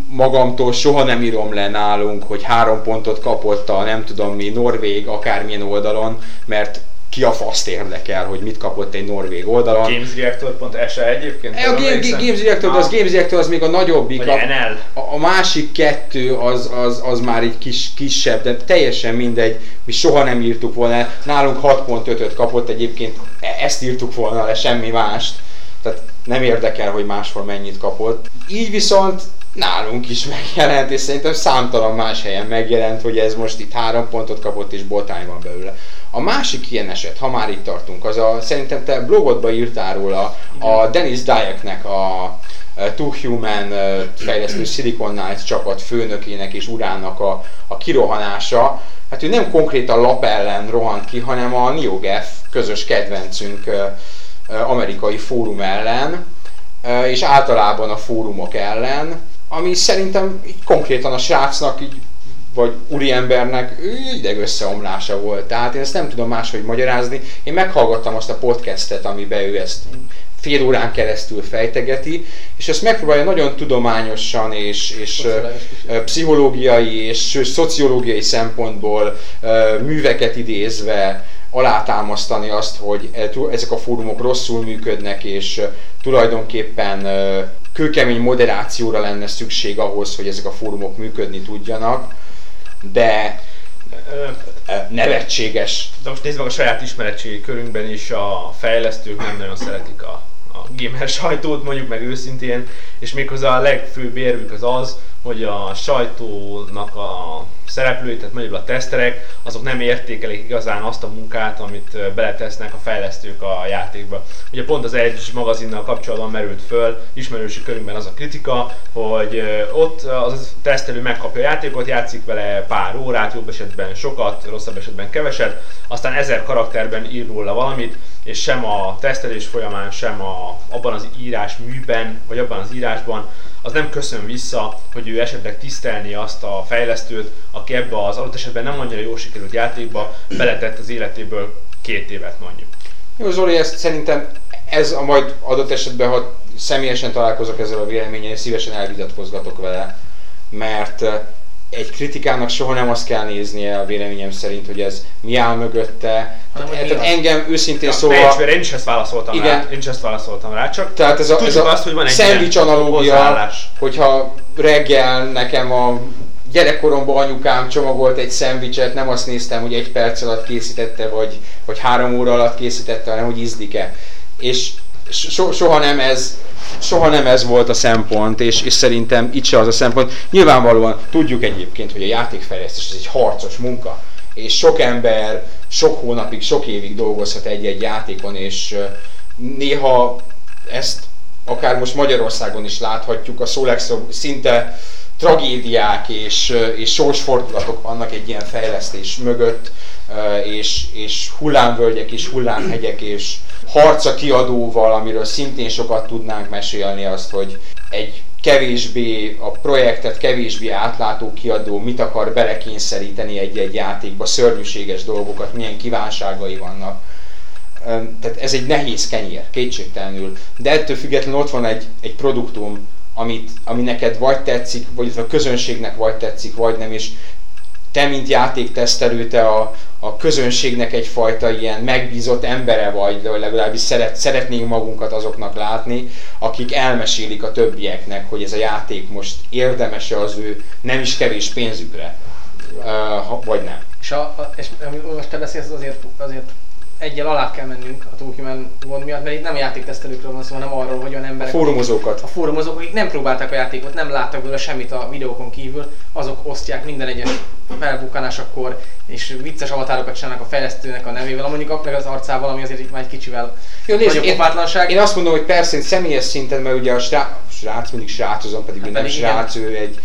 magamtól soha nem írom le nálunk, hogy három pontot kapott a nem tudom mi, Norvég, akármilyen oldalon, mert ki a faszt érdekel, hogy mit kapott egy norvég oldalon. Gamesreactor.se egyébként? A Game? Games Reactor, de az Ah, Games Reactor az még a nagyobbik. Vagy A, NL. a, a másik kettő az, az, az már egy kis, kisebb, de teljesen mindegy, mi soha nem írtuk volna. Nálunk 6.5-öt kapott egyébként, e- ezt írtuk volna le, semmi mást. Tehát nem érdekel, hogy máshol mennyit kapott. Így viszont nálunk is megjelent, és szerintem számtalan más helyen megjelent, hogy ez most itt három pontot kapott, és botány van belőle. A másik ilyen eset, ha már itt tartunk, az a, szerintem te blogodba írtál róla, a Dennis Dyacknek a eh, Two Human eh, fejlesztő Silicon Knights csapat főnökének és urának a, a kirohanása. Hát ő nem konkrétan lap ellen rohant ki, hanem a NeoGaf közös kedvencünk eh, amerikai fórum ellen, és általában a fórumok ellen, ami szerintem így konkrétan a srácnak így vagy úriembernek ő ideg összeomlása volt. Tehát én ezt nem tudom máshogy magyarázni. Én meghallgattam azt a podcastet, amiben ő ezt fél órán keresztül fejtegeti, és ezt megpróbálja nagyon tudományosan és, és pszichológiai és szociológiai szempontból műveket idézve alátámasztani azt, hogy e- ezek a fórumok rosszul működnek, és tulajdonképpen kőkemény moderációra lenne szükség ahhoz, hogy ezek a fórumok működni tudjanak, de nevetséges. De most nézd meg a saját ismeretségi körünkben is a fejlesztők nem nagyon szeretik a, a gamer sajtót, mondjuk meg őszintén, és méghozzá a legfőbb érvük az az, hogy a sajtónak a szereplői, tehát mondjuk a teszterek, azok nem értékelik igazán azt a munkát, amit beletesznek a fejlesztők a játékba. Ugye pont az Edge magazinnal kapcsolatban merült föl ismerősi körünkben az a kritika, hogy ott az tesztelő megkapja a játékot, játszik vele pár órát, jobb esetben sokat, rosszabb esetben keveset, aztán ezer karakterben ír róla valamit, és sem a tesztelés folyamán, sem a, abban az írás műben, vagy abban az írásban az nem köszön vissza, hogy ő esetleg tisztelni azt a fejlesztőt, aki ebbe az adott esetben nem annyira jól sikerült játékba beletett az életéből két évet mondjuk. Jó Zoli, ezt szerintem ez a majd adott esetben, ha személyesen találkozok ezzel a véleményen, szívesen elvitatkozgatok vele, mert egy kritikának soha nem azt kell néznie a véleményem szerint, hogy ez mi áll mögötte. Hanem, Tehát az. engem őszintén Ja, szóval... Szóval... Én is ezt válaszoltam Igen. rá, én is ezt válaszoltam rá, csak Tehát ez a, ez a azt, hogy van egy szendvics analógia, hogyha reggel nekem a gyerekkoromban anyukám csomagolt egy szendvicset, nem azt néztem, hogy egy perc alatt készítette, vagy, vagy három óra alatt készítette, hanem hogy ízlik-e. És so, soha nem ez soha nem ez volt a szempont, és, és szerintem itt se az a szempont. Nyilvánvalóan tudjuk egyébként, hogy a játékfejlesztés ez egy harcos munka, és sok ember sok hónapig, sok évig dolgozhat egy-egy játékon, és néha ezt akár most Magyarországon is láthatjuk, a legszebb szinte tragédiák és, és sorsfordulatok vannak egy ilyen fejlesztés mögött, és, és hullámvölgyek és hullámhegyek és harca kiadóval, amiről szintén sokat tudnánk mesélni azt, hogy egy kevésbé a projektet kevésbé átlátó kiadó mit akar belekényszeríteni egy-egy játékba, szörnyűséges dolgokat, milyen kívánságai vannak. Tehát ez egy nehéz kenyér, kétségtelenül. De ettől függetlenül ott van egy, egy produktum, amit, ami neked vagy tetszik, vagy a közönségnek vagy tetszik, vagy nem, és te, mint játéktesztelő, te a, a közönségnek egyfajta ilyen megbízott embere vagy, de legalábbis szeret, szeretnénk magunkat azoknak látni, akik elmesélik a többieknek, hogy ez a játék most érdemese az ő nem is kevés pénzükre, uh, vagy nem. És, a, és ami most te beszélsz, az azért, azért egyel alá kell mennünk a Tolkien gond miatt, mert itt nem a játéktesztelőkről van szó, hanem arról, hogy olyan A emberek, fórumozókat. a fórumozók, akik nem próbálták a játékot, nem láttak belőle semmit a videókon kívül, azok osztják minden egyes felbukkanásakor, és vicces avatárokat csinálnak a fejlesztőnek a nevével, mondjuk meg az arcával, ami azért így már egy kicsivel Jó, nézd, én, én azt mondom, hogy persze személyes szinten, mert ugye a srác, srác mindig srácozom, pedig Hát nem pedig igen. srác, ő egy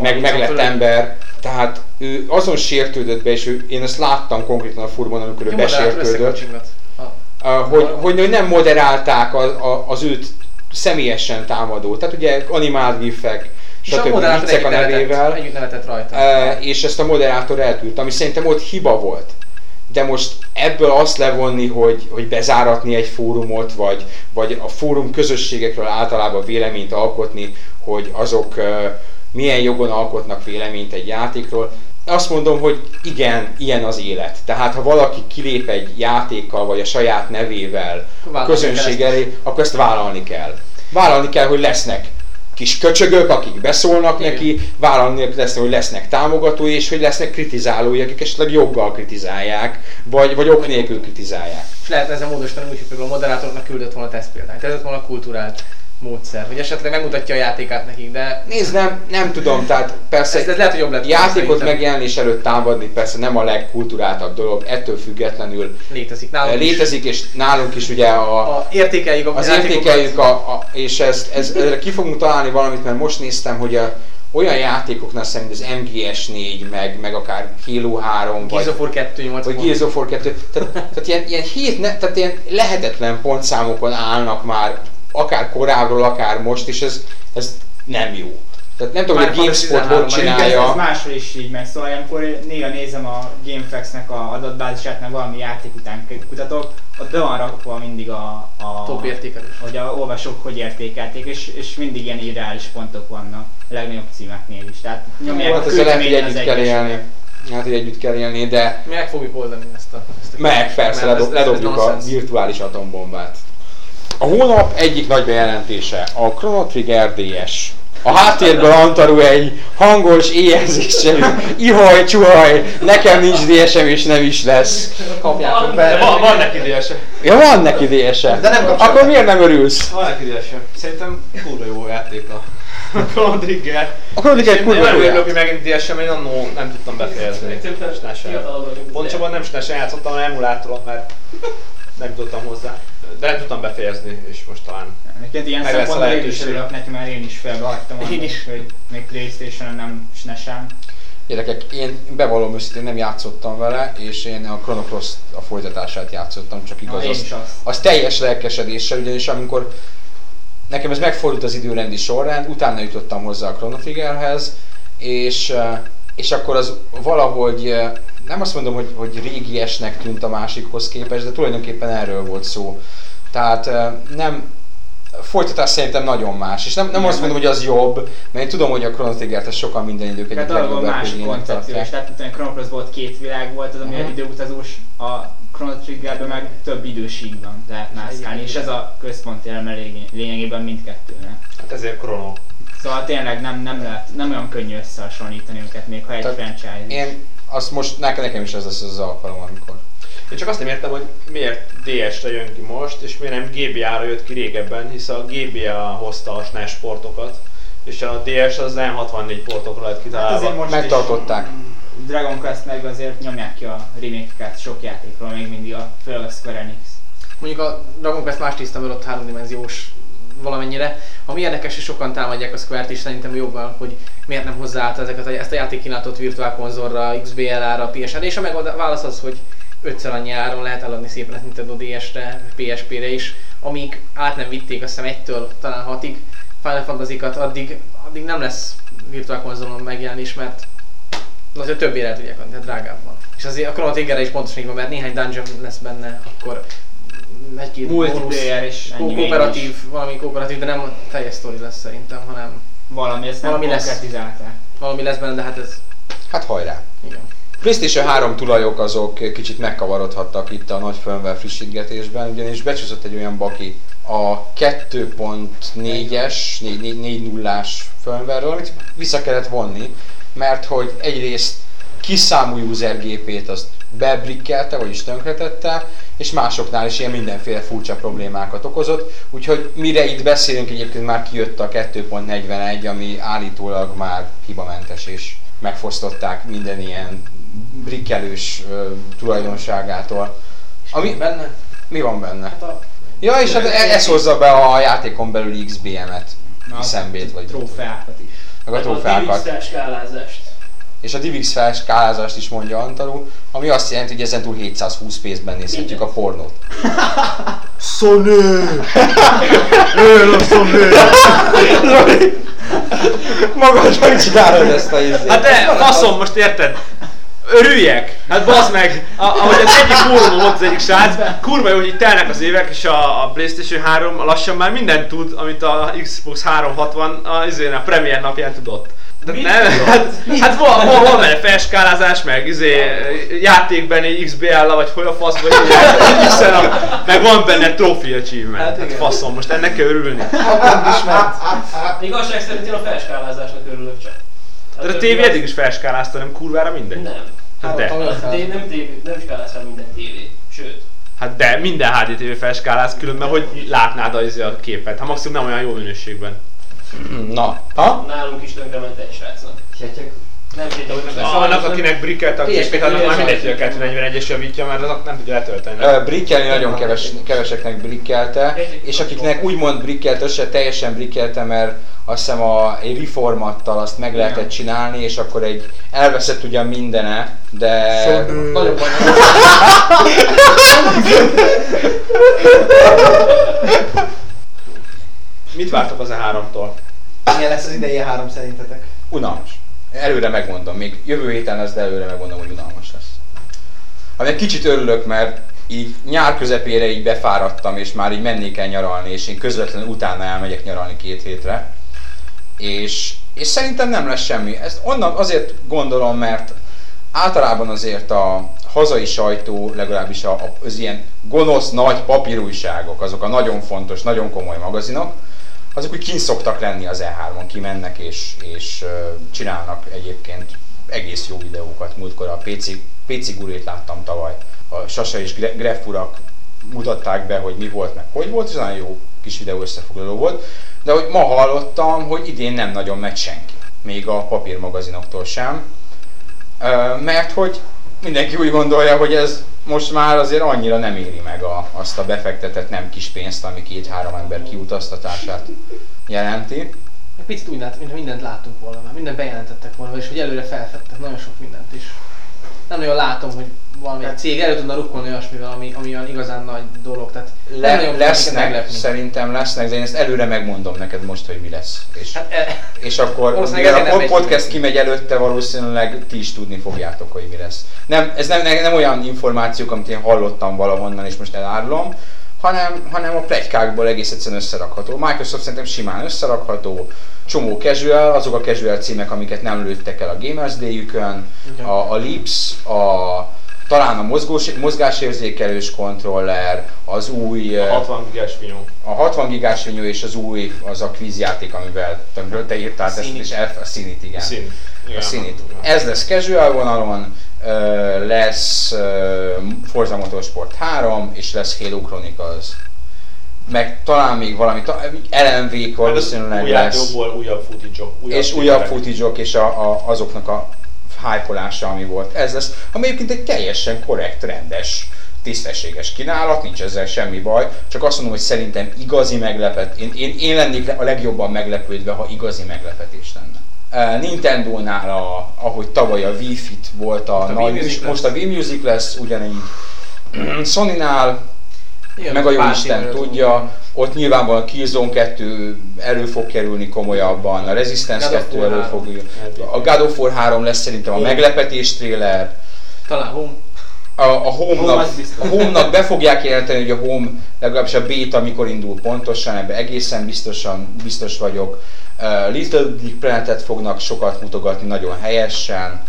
meg, meglett ember, tehát ő azon sértődött be, és ő, én ezt láttam konkrétan a furban, amikor ő besértődött. A- hogy, hogy, hogy nem moderálták a, a, az őt személyesen támadó. Tehát ugye animált gifek, a stb. moderátor viccek a nevével, együtt nevetett rajta. uh, és ezt a moderátor eltűrt, ami szerintem ott hiba volt. De most ebből azt levonni, hogy, hogy bezáratni egy fórumot, vagy, vagy a fórum közösségekről általában véleményt alkotni, hogy azok uh, milyen jogon alkotnak véleményt egy játékról, azt mondom, hogy igen, ilyen az élet. Tehát ha valaki kilép egy játékkal, vagy a saját nevével a Vállalni közönség kell elé, akkor ezt vállalni kell. Vállalni kell, hogy lesznek kis köcsögök, akik beszólnak Igen. neki, vállalni lesz, hogy lesznek támogatói, és hogy lesznek kritizálói, akik esetleg joggal kritizálják, vagy, vagy ok nélkül kritizálják. És lehet ezzel módosítani úgy, hogy például a moderátornak küldött volna tesztpéldányt. Ez lett volna kulturált módszer, hogy esetleg megmutatja a játékát nekik, de Nézd, nem, nem tudom, tehát persze ez, ez lehet, hogy jobb lett játékot szerintem. megjelenés előtt támadni persze nem a legkulturáltabb dolog, ettől függetlenül létezik nálunk is. létezik, és nálunk is ugye a, A, értékeljük a az értékeljük, a, a, és ezt, ez, ezre ki fogunk találni valamit, mert most néztem, hogy a, olyan játékoknál szerint az MGS4, meg, meg akár Halo 3, Gears of War 2, 8 vagy Gears of War 2, tehát, tehát ilyen, ilyen, hét, ne, tehát ilyen lehetetlen pontszámokon állnak már, akár korábbról, akár most, és ez, ez nem jó. Tehát nem tudom, hogy a GameSpot hogy 13-ban Ez, ez csinálja. máshol is így megy, szóval ilyenkor néha nézem a GameFAQs-nek a adatbázisát, meg valami játék után kutatok, ott be van rakva mindig a, a Top értékelés. hogy a olvasók hogy értékelték, és, és mindig ilyen irreális pontok vannak a legnagyobb címeknél is. Tehát nyomják Jó, a hát ezzel lehet, hogy együtt kell élni. Hát, hogy együtt kell élni, de Mi meg fogjuk oldani ezt a... Ezt a meg persze ez- ledob, ez- ez ledobjuk a virtuális atombombát. A hónap egyik nagy bejelentése a Chrono Trigger DS. A háttérből Antaru egy hangos éjjelzéssel, ihaj, csuhaj, nekem nincs DS-em és nem is lesz. Kapjátok be. van, van neki DS-e. Ja, van neki DS-e. De nem kapcsolod. Akkor miért nem örülsz? Van neki DS-e. Szerintem kurva jó játék a Chrono Trigger. A Chrono Trigger Én kurva nem jó örülök, játék. hogy megint DS-em, én annó nem tudtam befejezni. SNES-en. Pontosabban nem SNES-en játszottam, hanem emulátoron, mert nem tudtam hozzá. De nem tudtam befejezni, és most talán Egyébként ilyen Meg lesz a szempontból én is lehetőség. örülök neki, mert én is félbehagytam Én annak, is. hogy még Playstation-on nem SNES-en. Gyerekek, én bevallom őszintén nem játszottam vele, és én a Chrono Cross a folytatását játszottam, csak igaz. Ah, én az- is azt. az teljes lelkesedéssel, ugyanis amikor nekem ez megfordult az időrendi sorrend, utána jutottam hozzá a Chrono Triggerhez, és, eh, és akkor az valahogy, eh, nem azt mondom, hogy, hogy régiesnek tűnt a másikhoz képest, de tulajdonképpen erről volt szó. Tehát eh, nem, folytatás szerintem nagyon más, és nem, nem Igen, azt mondom, hogy az jobb, mert én tudom, hogy a Chrono Triggert ez sokan minden idők egyik legjobb másik koncepció, és tehát mint a Chrono Cross volt két világ volt, az ami Mhm. egy időutazós, a Chrono Triggerben meg több idősík van, tehát mászkálni, és ez a központi eleme lény- lényegében mindkettőnek. hát ezért Chrono. Szóval tényleg nem, nem, lehet, nem olyan könnyű összehasonlítani őket, még ha egy franchise. Én azt most, nekem, nekem is ez lesz az alkalom, amikor. Én csak azt nem értem, hogy miért DS-re jön ki most, és miért nem GBA-ra jött ki régebben, hisz a GBA hozta a SNES portokat, és a DS az N64 portokra lett Hát kitalálva. azért most Megtartották. is Dragon Quest meg azért nyomják ki a remake sok játékról, még mindig a, főleg a Square Enix. Mondjuk a Dragon Quest más tiszta, mert ott háromdimenziós valamennyire. Ami érdekes, és sokan támadják a Square-t is szerintem jobban, hogy miért nem hozzáállt ezeket a, ezt a játékkínálatot virtuál konzolra, XBLA-ra, PSN-re, és a válasz az, hogy ötször annyi áron lehet eladni szépen a Nintendo DS-re, PSP-re is, amíg át nem vitték azt hiszem egytől talán hatig Final Fantasy-kat, addig, addig nem lesz virtuál konzolon megjelenés, mert azért többére el tudják adni, tehát drágábban. És azért a Chrono Triggerre is pontosan így van, mert néhány dungeon lesz benne, akkor egy-két Multiplayer és ko- kooperatív, valami kooperatív, de nem teljes sztori lesz szerintem, hanem Valami, ezt nem Valami lesz. valami lesz benne, de hát ez, Hát hajrá! igen. PlayStation 3 tulajok azok kicsit megkavarodhattak itt a nagy firmware frissítgetésben, ugyanis becsúszott egy olyan baki a 2.4-es, 4.0-ás firmware amit vissza kellett vonni, mert hogy egyrészt kis számú user gépét azt bebrikkelte, vagyis tönkretette, és másoknál is ilyen mindenféle furcsa problémákat okozott, úgyhogy mire itt beszélünk, egyébként már kijött a 2.41, ami állítólag már hibamentes, és megfosztották minden ilyen brikkelős ö, tulajdonságától. Ami, Benne? mi van benne? Hát a Ja, és hát e- ez hozza be a játékon belül XBM-et, Na, szembét vagy Trófeákat is. meg a trófeákat. A skálázást. És a DivX felskálázást is mondja Antaru, ami azt jelenti, hogy ezen túl 720 p-ben nézhetjük a pornót. Magadnak csinálod ezt a izét. Hát de, faszom, most érted? Örüljek! Hát bazd meg! A, ahogy az egyik fórumon volt az egyik srác, kurva jó, hogy itt telnek az évek, és a, a Playstation 3 lassan már mindent tud, amit a Xbox 360 a, a Premier napján tudott. De Mit nem, tudod? hát, hát van, van, van benne felskálázás, meg izé, játékben egy XBL-la, vagy hogy a fasz, vagy hiszen a, meg van benne trophy achievement. Hát Hát, faszom, most ennek kell örülni. Igazság szerint én a felskálázásnak örülök csak. Hát De a tévé eddig is felskálázta, nem kurvára mindegy. Nem. Hát de. Hogy tévé, nem, tévé, nem skáláz fel minden tévé. Sőt, Hát de minden HDTV felskáláz, különben hogy látnád az a képet. Hát maximum nem olyan jó minőségben. Na, ha? nálunk is tönkrement egy srácnak. Nem sejtek, Ah, annak, akinek brickelt a PSP képét, annak már mindegy, hogy a 241-es javítja, mert azok nem tudja letölteni. Brikkelni nagyon keves, keveseknek brikkelte, és akiknek úgymond brikkelte, az se teljesen brikkelte, mert azt hiszem a egy reformattal azt meg lehetett csinálni, és akkor egy elveszett ugyan mindene, de Nagyon baj. Mit vártok az E3-tól? Milyen lesz az idei három szerintetek? unalmas. Előre megmondom, még jövő héten lesz, de előre megmondom, hogy unalmas lesz. Ami egy kicsit örülök, mert így nyár közepére így befáradtam, és már így mennék el nyaralni, és én közvetlenül utána elmegyek nyaralni két hétre. És, és szerintem nem lesz semmi. Ezt onnan azért gondolom, mert általában azért a hazai sajtó, legalábbis a, a- az ilyen gonosz nagy papírújságok, azok a nagyon fontos, nagyon komoly magazinok, azok úgy kint szoktak lenni az E3-on, kimennek és, és csinálnak egyébként egész jó videókat. Múltkor a PC, PC gurét láttam tavaly. A Sasa és Gre- Greff urak mutatták be, hogy mi volt, meg hogy volt, és nagyon jó kis videó összefoglaló volt. De hogy ma hallottam, hogy idén nem nagyon megy senki. Még a papírmagazinoktól sem. Mert hogy mindenki úgy gondolja, hogy ez most már azért annyira nem éri meg a, azt a befektetett nem kis pénzt, ami két-három ember kiutaztatását jelenti. Picit úgy lát, mintha mindent láttunk volna már, mindent bejelentettek volna, és hogy előre felfedtek nagyon sok mindent is. Nem nagyon látom, hogy valami Hát- cég elő tudna rukkolni olyasmivel, ami, ami olyan igazán nagy dolog. Tehát nem Le, minket lesznek, szerintem lesznek, de én ezt előre megmondom neked most, hogy mi lesz. És, Hát, e, és akkor, mivel a nem pod- podcast megy. kimegy előtte, valószínűleg ti is tudni fogjátok, hogy mi lesz. Nem, ez nem, nem olyan információk, amit én hallottam valahonnan, és most elárulom, hanem, hanem a plegykákból egész egyszerűen összerakható. Microsoft szerintem simán összerakható, csomó casual, azok a casual címek, amiket nem lőttek el a Gamers Day-ükön, Igen. a, a Lips, a, talán a mozgós, mozgásérzékelős kontroller, az új... A eh, 60 gigás finyó. a 60 gigás vinyó és az új, az a kvízjáték, amivel amiről te írtál ezt, és elf, a színit, igen. Szín. A színit. Ez lesz casual vonalon, lesz Forza Motorsport 3, és lesz Halo Chronicles. Meg talán még valami, LMV valószínűleg új lesz. játékokból újabb footage És újabb footage és a, a, azoknak a hype ami volt. Ez lesz, ami egyébként egy teljesen korrekt, rendes, tisztességes kínálat, nincs ezzel semmi baj, csak azt mondom, hogy szerintem igazi meglepet, én, én, én lennék a legjobban meglepődve, ha igazi meglepetés lenne. Nintendo-nál, a, ahogy tavaly a Wii Fit volt a, a Wii nagy, Music most a Wii Music lesz ugyanígy. Sony-nál igen, meg a jó Isten tudja, ott nyilvánvalóan a Killzone 2 elő fog kerülni komolyabban, a Resistance God of 2 War elő 3. fog a God of War 3 lesz szerintem a meglepetés trailer, Talán Home. a, a Home-nak, Home a Home-nak be fogják jelenteni, hogy a Home legalábbis a beta mikor indul pontosan, ebben egészen biztosan biztos vagyok. Uh, Little Big Planet-et fognak sokat mutogatni nagyon helyesen.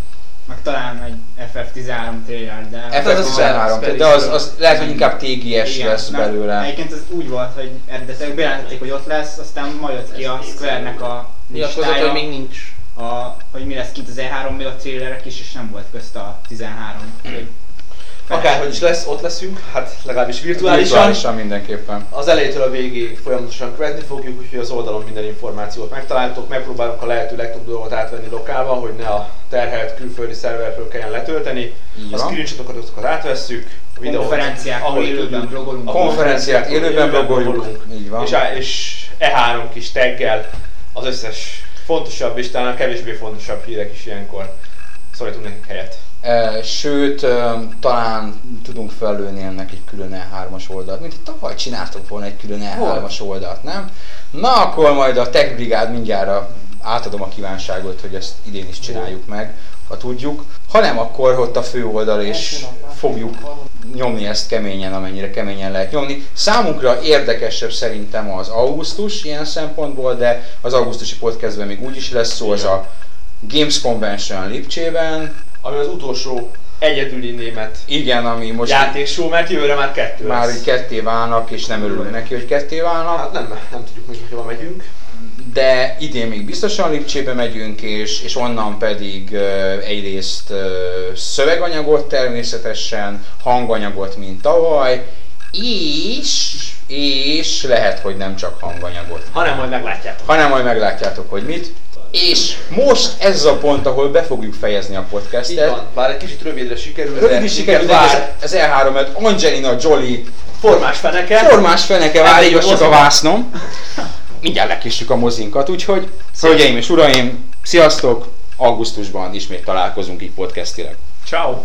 Meg talán egy FF13 trailer, de... Hát az az FF13, Space de az, az lehet, hogy inkább TGS Igen, lesz belőle. Egyébként ez úgy volt, hogy eredetileg bejelentették, hogy ott lesz, aztán majd jött ki a Square-nek a listája, hogy még nincs. a, hogy mi lesz kint az E3 még a trailerek is, és nem volt közt a 13. Akárhogy is lesz, ott leszünk, hát legalábbis virtuálisan. Virtuálisan mindenképpen. Az elejétől a végéig folyamatosan követni fogjuk, úgyhogy az oldalon minden információt megtaláltok. Megpróbálunk a lehető legtöbb dolgot átvenni lokálba, hogy ne a terhelt külföldi szerverről kelljen letölteni. Így A screenshotokat azokat átvesszük. A videót, Konferenciákon ahogy élőben blogolunk. A Konferenciát élőben blogolunk. Így van. És, á- és E3 kis taggel az összes fontosabb és talán a kevésbé fontosabb hírek is ilyenkor szólítunk nekik helyet. E, Sőt, talán tudunk fellőni ennek egy külön E3-as oldalt, mint hogy tavaly csináltunk volna egy külön E3-as oldalt, nem? Na akkor majd a Tech Brigád mindjárt átadom a kívánságot, hogy ezt idén is csináljuk meg, ha tudjuk. Ha nem, akkor ott a fő oldal és fogjuk nyomni ezt keményen, amennyire keményen lehet nyomni. Számunkra érdekesebb szerintem az augusztus ilyen szempontból, de az augusztusi podcastben még úgy is lesz szó, az a Games Convention Lipcsében. Ami az utolsó egyedüli német Igen, ami most játékshow, mert jövőre már kettő már lesz. így ketté válnak, és nem örülünk neki, hogy ketté válnak. Hát nem, nem tudjuk még, hogy hova megyünk. de idén még biztosan Lipcsébe megyünk, és, és onnan pedig uh, egyrészt uh, szöveganyagot természetesen, hanganyagot, mint tavaly, és, és lehet, hogy nem csak hanganyagot, Hanem majd meglátjátok. hanem majd meglátjátok, hogy mit. És most ez a pont, ahol be fogjuk fejezni a Így podcastet. van, bár egy kicsit rövidre sikerült, Rövid de is sikerült, de ez, ez E3, mert Angelina Jolie Formás feneke. formás feneke vár, ígassuk a vásznom. Mindjárt lekissük a mozinkat, úgyhogy hölgyeim és uraim, sziasztok! Augusztusban ismét találkozunk így podcastileg. Ciao.